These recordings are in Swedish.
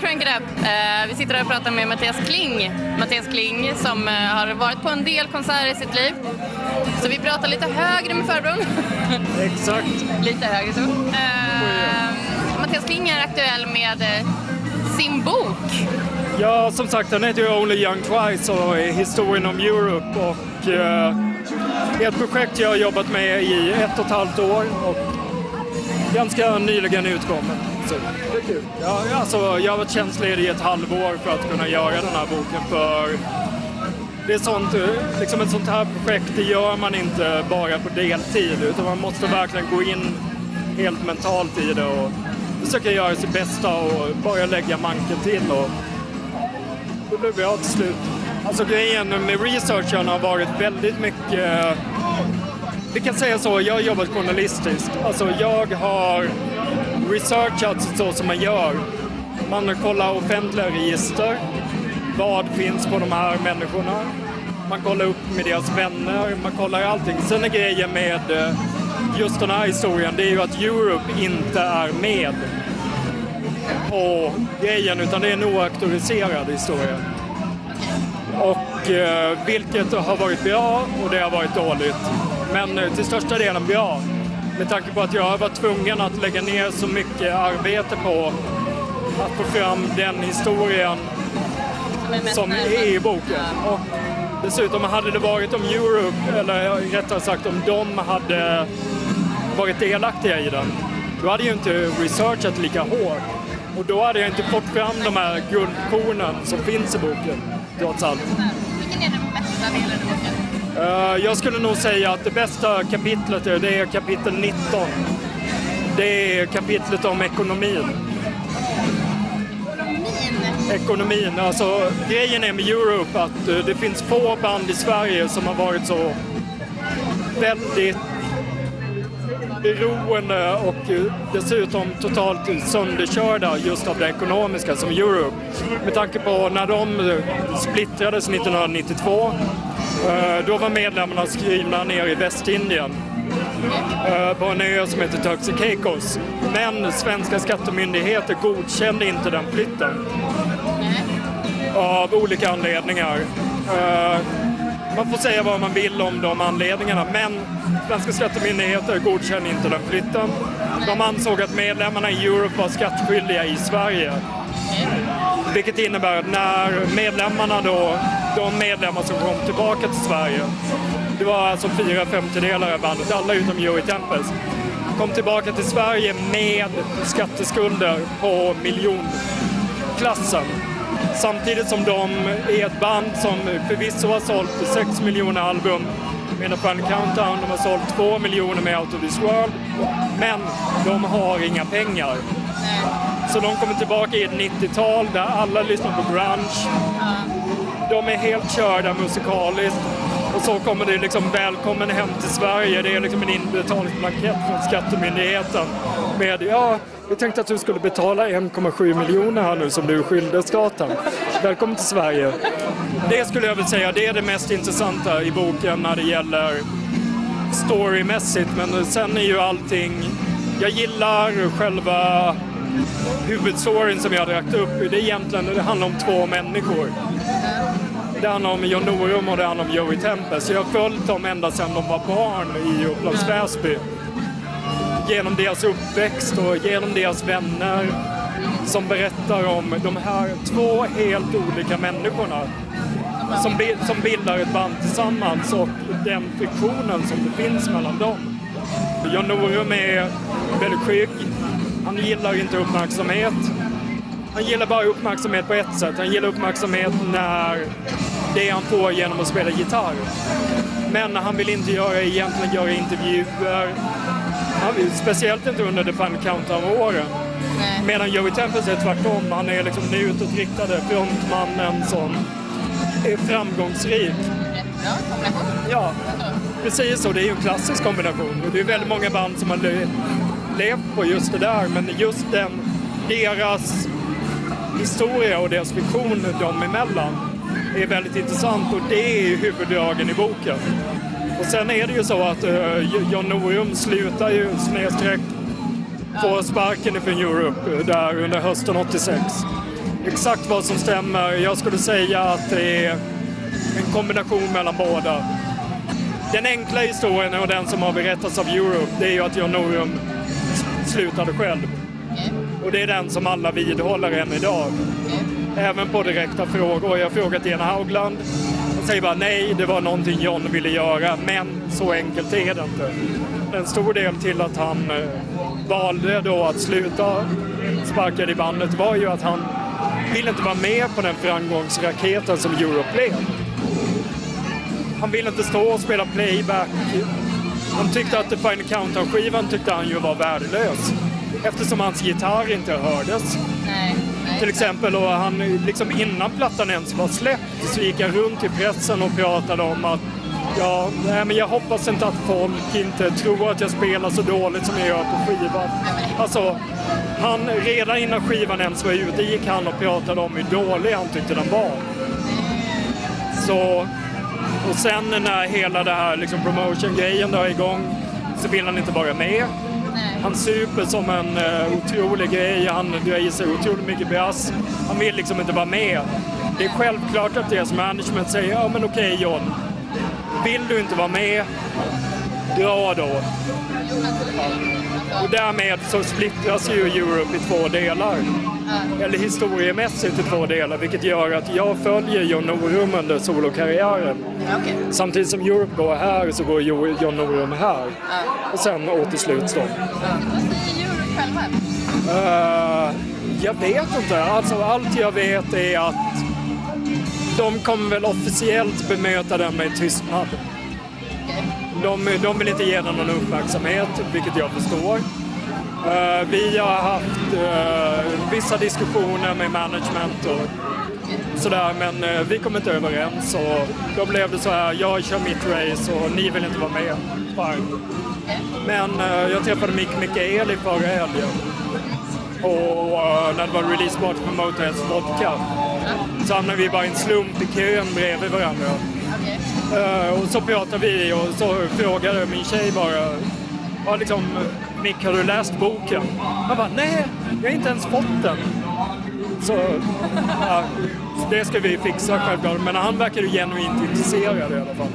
Crank It Up! Eh, vi sitter här och pratar med Mattias Kling. Mattias Kling som eh, har varit på en del konserter i sitt liv. Så vi pratar lite högre med förbron. Exakt. lite högre så. Eh, Mattias Kling är aktuell med sin bok. Ja, som sagt, den heter ju Only Young Twice och är historien om Europe och eh, ett projekt jag har jobbat med i ett och ett halvt år och ganska nyligen utkommen. Så det är kul. Ja, alltså, jag har varit tjänstledig i ett halvår för att kunna göra den här boken för det är sånt, liksom ett sånt här projekt, det gör man inte bara på deltid utan man måste verkligen gå in helt mentalt i det och försöka göra sitt bästa och bara lägga manken till och det blev bra till slut. Alltså grejen med researchen har varit väldigt mycket vi kan säga så, jag har jobbat journalistiskt. Alltså jag har researchat så som man gör. Man kollar offentliga register. Vad finns på de här människorna? Man kollar upp med deras vänner, man kollar allting. Sen är grejen med eh, just den här historien, det är ju att Europe inte är med på grejen, utan det är en oauktoriserad historia. Och eh, vilket har varit bra och det har varit dåligt. Men eh, till största delen bra. Med tanke på att jag varit tvungen att lägga ner så mycket arbete på att få fram den historien som är i boken. Och dessutom hade det varit om Europe, eller rättare sagt om de hade varit delaktiga i den, då hade jag inte researchat lika hårt. Och då hade jag inte fått fram de här guldkornen som finns i boken, trots allt. Vilken är den bästa delen i boken? Eh, Jag skulle nog säga att det bästa kapitlet är, det är kapitel 19. Det är kapitlet om ekonomin. Ekonomin, alltså grejen är med Europe att eh, det finns få band i Sverige som har varit så väldigt beroende och eh, dessutom totalt sönderkörda just av det ekonomiska som Europe. Med tanke på när de splittrades 1992 Eh, Eh, då var medlemmarna skrivna ner i Västindien eh, på en ö som heter Turks. Men svenska skattemyndigheter godkände inte den flytten av olika anledningar. Eh, man får säga vad man vill om de anledningarna, men svenska skattemyndigheter godkände inte den flytten. De ansåg att medlemmarna i Europe var skattskyldiga i Sverige. Vilket innebär att när medlemmarna då, de medlemmar som kom tillbaka till Sverige, det var alltså fyra femtedelar av bandet, alla utom Joey Tempest, kom tillbaka till Sverige med skatteskulder på miljonklassen. Samtidigt som de är ett band som förvisso har sålt 6 miljoner album med The Fun Countdown, de har sålt 2 miljoner med Out of This World, men de har inga pengar. Så de kommer tillbaka i ett 90-tal där alla lyssnar på grunge. De är helt körda musikaliskt. Och så kommer det liksom välkommen hem till Sverige. Det är liksom en inbetalningsblankett från Skattemyndigheten med ja, vi tänkte att du skulle betala 1,7 miljoner här nu som du är skyldig staten. Välkommen till Sverige. Det skulle jag vilja säga, det är det mest intressanta i boken när det gäller storymässigt. Men sen är ju allting, jag gillar själva huvudstoryn som jag har lagt upp. Det är egentligen, det handlar om två människor. Det handlar om John Norum och det handlar om Joey Tempest. Jag har följt dem ända sedan de var barn i Upplands Väsby. Genom deras uppväxt och genom deras vänner som berättar om de här två helt olika människorna som, bi- som bildar ett band tillsammans och den friktionen som det finns mellan dem. John Norum är väldigt skygg. Han gillar inte uppmärksamhet. Han gillar bara uppmärksamhet på ett sätt. Han gillar uppmärksamhet när det han får genom att spela gitarr. Men han vill inte göra, egentligen göra intervjuer. Han vill, speciellt inte under The Fun Countdown-åren. Medan Joey Tempest är tvärtom. Han är liksom den utåtriktade frontmannen som är framgångsrik. Bra kombination. Ja, precis så. Det är ju en klassisk kombination. Och det är väldigt många band som har le- levt på just det där. Men just den, deras historia och deras fiktion dem emellan är väldigt intressant och det är huvuddragen i boken. Och sen är det ju så att uh, John Norum slutar ju snedstreck få sparken ifrån Europe eh, där under hösten 86. exakt vad som stämmer. Jag skulle säga att det är en kombination mellan båda. Den enkla historien och den som har berättats av Europe, det är ju att John Norum slutade själv. Och det är den som alla vidhåller än idag. Även på direkta frågor. Jag har frågat Lena Haugland. Hon säger bara nej, det var någonting John ville göra. Men så enkelt är det inte. En stor del till att han eh, valde då att sluta sparka i bandet var ju att han ville inte vara med på den framgångsraketen som Europe blev. Han ville inte stå och spela playback. Han tyckte att The Final Countdown-skivan tyckte han ju var värdelös eftersom hans gitarr inte hördes. Till exempel, och han, liksom innan plattan ens var släppt så gick han runt i pressen och pratade om att ja, nej, men jag hoppas inte att folk inte tror att jag spelar så dåligt som jag gör på skivan. Alltså, han, redan innan skivan ens var ute gick han och pratade om hur dålig han tyckte den var. Så, och sen när hela det här liksom promotion-grejen drar igång så vill han inte vara med. Han super som en eh, otrolig grej, han drar i sig otroligt mycket brass. Han vill liksom inte vara med. Det är självklart att deras management säger ja men okej John, vill du inte vara med, dra då. Och därmed så splittras ju Europe i två delar. Eller historiemässigt i två delar, vilket gör att jag följer John Norum under solokarriären. Okej. Samtidigt som Europe går här så går Jo- John Norum här. Och sen återslutsstopp. Vad säger Europe själva? Uh, jag vet inte. Alltså, allt jag vet är att de kommer väl officiellt bemöta den med tystnad. De, de vill inte ge den någon uppmärksamhet, vilket jag förstår. Uh, vi har haft uh, vissa diskussioner med management och sådär, men uh, vi kom inte överens och då blev det så här, jag kör mitt race och ni vill inte vara med. Fine. Men jag träffade Mick Mikaeli förra helgen och uh, när det var releaseparty på Motörheads Vodka så hamnade vi bara i en slump i kön bredvid varandra. Okay. Eh, och så pratade vi och så frågade min tjej bara, ja, liksom, Mick har du läst boken? Han bara, nej, jag har inte ens fått den. Så ja, det ska vi fixa självklart, men han verkar ju genuint intresserad i alla fall.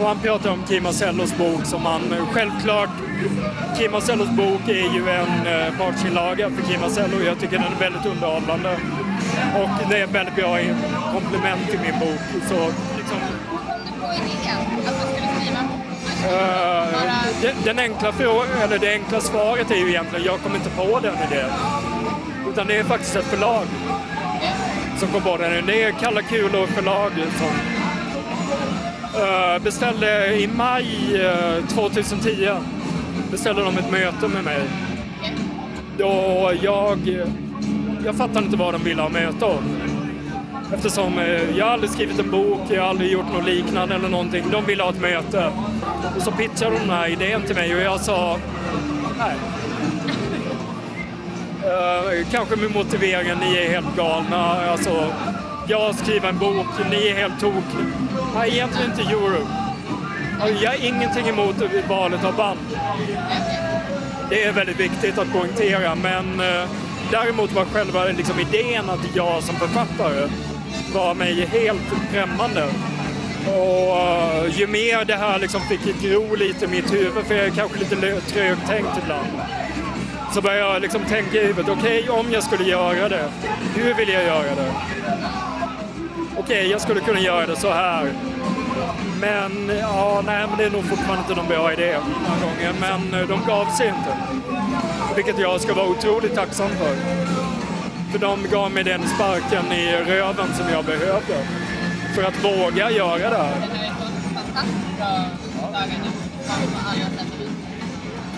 Och han pratar om Kim Marcellos bok som han självklart, Kim Marcellos bok är ju en eh, partsinlaga för Kim Marcello. Jag tycker den är väldigt underhållande. Och det är ett väldigt bra komplement till min bok. Så liksom, den, den enkla frå- eller det enkla svaret är ju egentligen, jag kom inte på den idén. Utan det är faktiskt ett förlag som kom på den. Det är Kalla Kulor förlag som eh, beställde i maj eh, 2010 beställde de ett möte med mig. Då jag, jag fattade inte vad de ville ha möte om. Eftersom eh, jag aldrig skrivit en bok, jag har aldrig gjort något liknande eller någonting. De ville ha ett möte. Och så pitchade de den här idén till mig och jag sa nej. Uh, kanske med motiveringen, ni är helt galna. Alltså, jag skriver en bok, ni är helt tokiga. Nej, egentligen inte Europe. Alltså, jag har ingenting emot valet av band. Det är väldigt viktigt att poängtera, men eh, däremot var själva liksom, idén att jag som författare var mig helt främmande. Och eh, ju mer det här liksom fick gro lite i mitt huvud, för jag är kanske lite trögtänkt ibland, så började jag liksom tänka i huvudet, okej om jag skulle göra det, hur vill jag göra det? Okej, jag skulle kunna göra det så här. Men ja, nej, men det är nog fortfarande inte någon bra idé den här gången. Men eh, de gav sig inte. Vilket jag ska vara otroligt tacksam för. För de gav mig den sparken i röven som jag behövde. För att våga göra det här.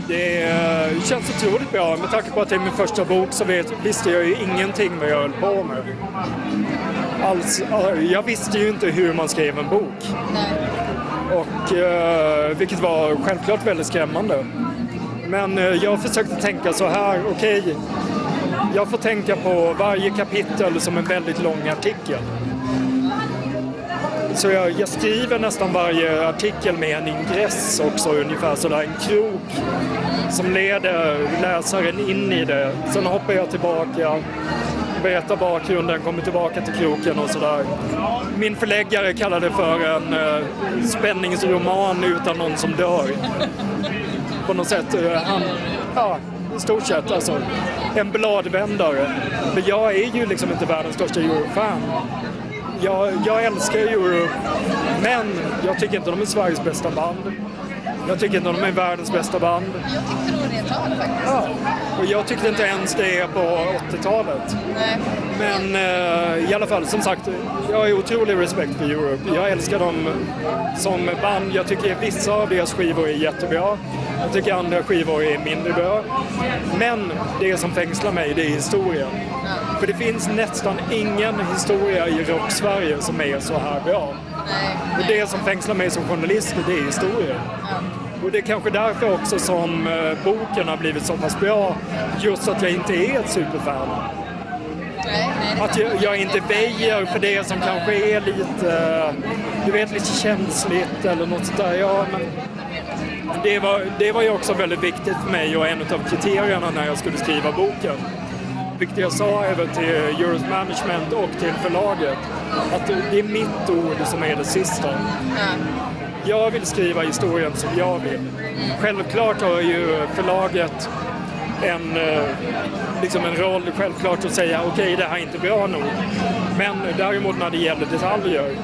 Det eh, känns otroligt bra. Med tanke på att det är min första bok så vet, visste jag ju ingenting vad jag höll på med. Alls, eh, jag visste ju inte hur man skrev en bok. Och, eh, vilket var självklart väldigt skrämmande. Men jag försökte tänka så här, okej, jag får tänka på varje kapitel som en väldigt lång artikel. Så jag, jag skriver nästan varje artikel med en ingress också, ungefär sådär, en krok som leder läsaren in i det. Sen hoppar jag tillbaka berättar bakgrunden, kommer tillbaka till kroken och sådär. Min förläggare kallar det för en eh, spänningsroman utan någon som dör. På något sätt. Eh, han, ja, i stort sett alltså. En bladvändare. För jag är ju liksom inte världens största Euro-fan. Jag, jag älskar Euro, men jag tycker inte de är Sveriges bästa band. Jag tycker inte de är världens bästa band. Jag tyckte nog det ett tag faktiskt. Ja, och jag tyckte inte ens det på 80-talet. Nej. Men eh, i alla fall, som sagt, jag har otrolig respekt för Europe. Jag älskar dem som band. Jag tycker vissa av deras skivor är jättebra. Jag tycker andra skivor är mindre bra. Men det som fängslar mig, det är historien. För det finns nästan ingen historia i rock-Sverige som är så här bra. Och det som fängslar mig som journalist, det är historien. Och det är kanske därför också som eh, boken har blivit så pass bra, just att jag inte är ett superfan. Nej, nej, det är att jag, jag inte väjer för det som kanske är lite, eh, du vet, lite känsligt eller något sånt där. Ja, men det var, det var ju också väldigt viktigt för mig och en av kriterierna när jag skulle skriva boken. Vilket jag sa även till Euros Management och till förlaget. Att det är mitt ord som är det sista. Ja. Jag vill skriva historien som jag vill. Självklart har ju förlaget en, eh, liksom en roll självklart att säga okej det här är inte bra nog. Men däremot när det gäller detaljer,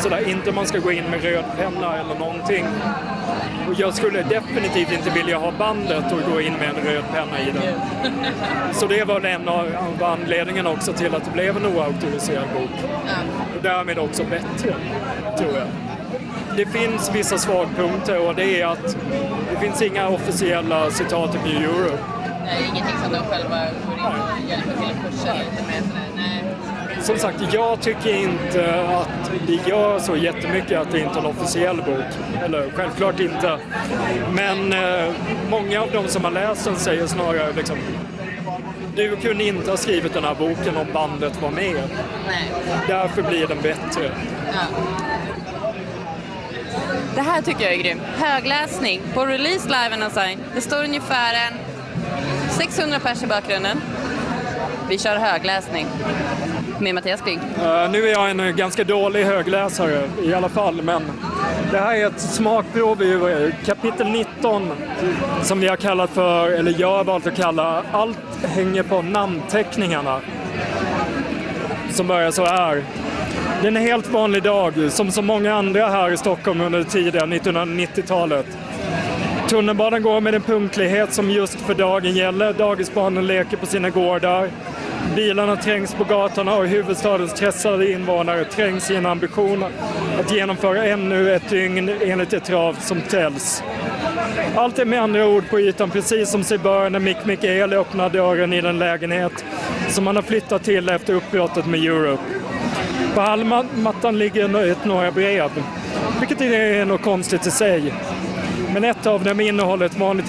så där inte man ska gå in med röd penna eller någonting. Och jag skulle definitivt inte vilja ha bandet och gå in med en röd penna i den. Så det var en av av anledningarna också till att det blev en oauktoriserad bok. Och därmed också bättre, tror jag. Det finns vissa svagpunkter och det är att det finns inga officiella citat i New Europe. Nej, ingenting som de själva går in och hjälper till att pusha lite med. Sådär. Nej. Som sagt, jag tycker inte att det gör så jättemycket att det inte är en officiell bok. Eller självklart inte. Men eh, många av de som har läst den säger snarare liksom du kunde inte ha skrivit den här boken om bandet var med. Nej. Därför blir den bättre. Ja. Det här tycker jag är grymt. Högläsning på Release Live Assign. Det står ungefär en 600 pers i bakgrunden. Vi kör högläsning med Mattias Kling. Uh, eh, nu är jag en eh, ganska dålig högläsare i alla fall, men det här är ett smakprov ur eh, kapitel 19 som vi har kallat för, eller jag har valt att kalla, Allt hänger på namnteckningarna. Som börjar så här. Det är en helt vanlig dag, som så många andra här i Stockholm under tiden tidiga 1990-talet. Tunnelbanan går med en punktlighet som just för dagen gäller. Dagisbarnen leker på sina gårdar. Bilarna trängs på gatorna och huvudstadens stressade invånare trängs i en ambition att genomföra ännu ett dygn enligt ett trav som ställs. Allt är med andra ord på ytan precis som sig bör när Mick Mikael öppnar dörren i den lägenhet som han har flyttat till efter uppbrottet med Europe. På hallmattan ligger ett några brev, vilket är något konstigt i sig. Men ett av dem innehåller ett vanligt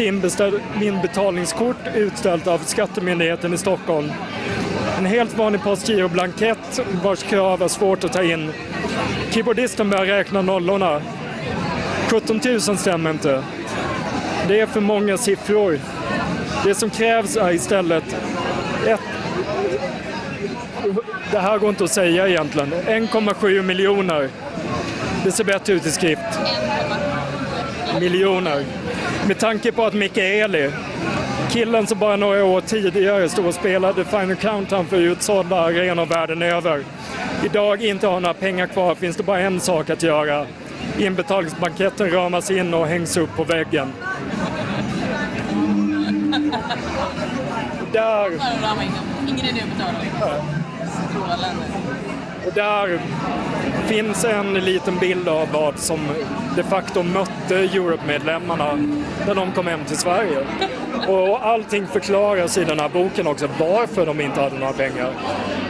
inbetalningskort utställt av Skattemyndigheten i Stockholm. En helt vanlig postgiroblankett vars krav är svårt att ta in. Keyboardisten börjar räkna nollorna. 17 000 stämmer inte. Det är för många siffror. Det som krävs är istället ett... Det här går inte att säga egentligen. 1,7 miljoner. Det ser bättre ut i skrift. Miljoner. Med tanke på att Mikaeli, killen som bara några år tidigare stod och spelade Final Countdown för utsålda arenor världen över, idag inte har några pengar kvar finns det bara en sak att göra. Inbetalningsbanketten ramas in och hängs upp på väggen. Där in dem. Ingen idé att betala. Strålande. Och där finns en liten bild av vad som de facto mötte Europe-medlemmarna när de kom hem till Sverige. Och allting förklaras i den här boken också varför de inte hade några pengar.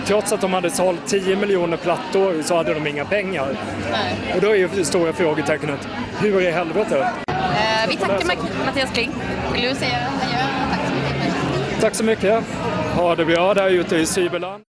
Trots att de hade sålt 10 miljoner plattor så hade de inga pengar. Nej. Och då är ju det stora frågetecknet, hur i helvete? Eh, vi tackar Mattias Kling. Vill du säga adjö? Tack så mycket. Tack så mycket. Ha det bra där ute i cyberland.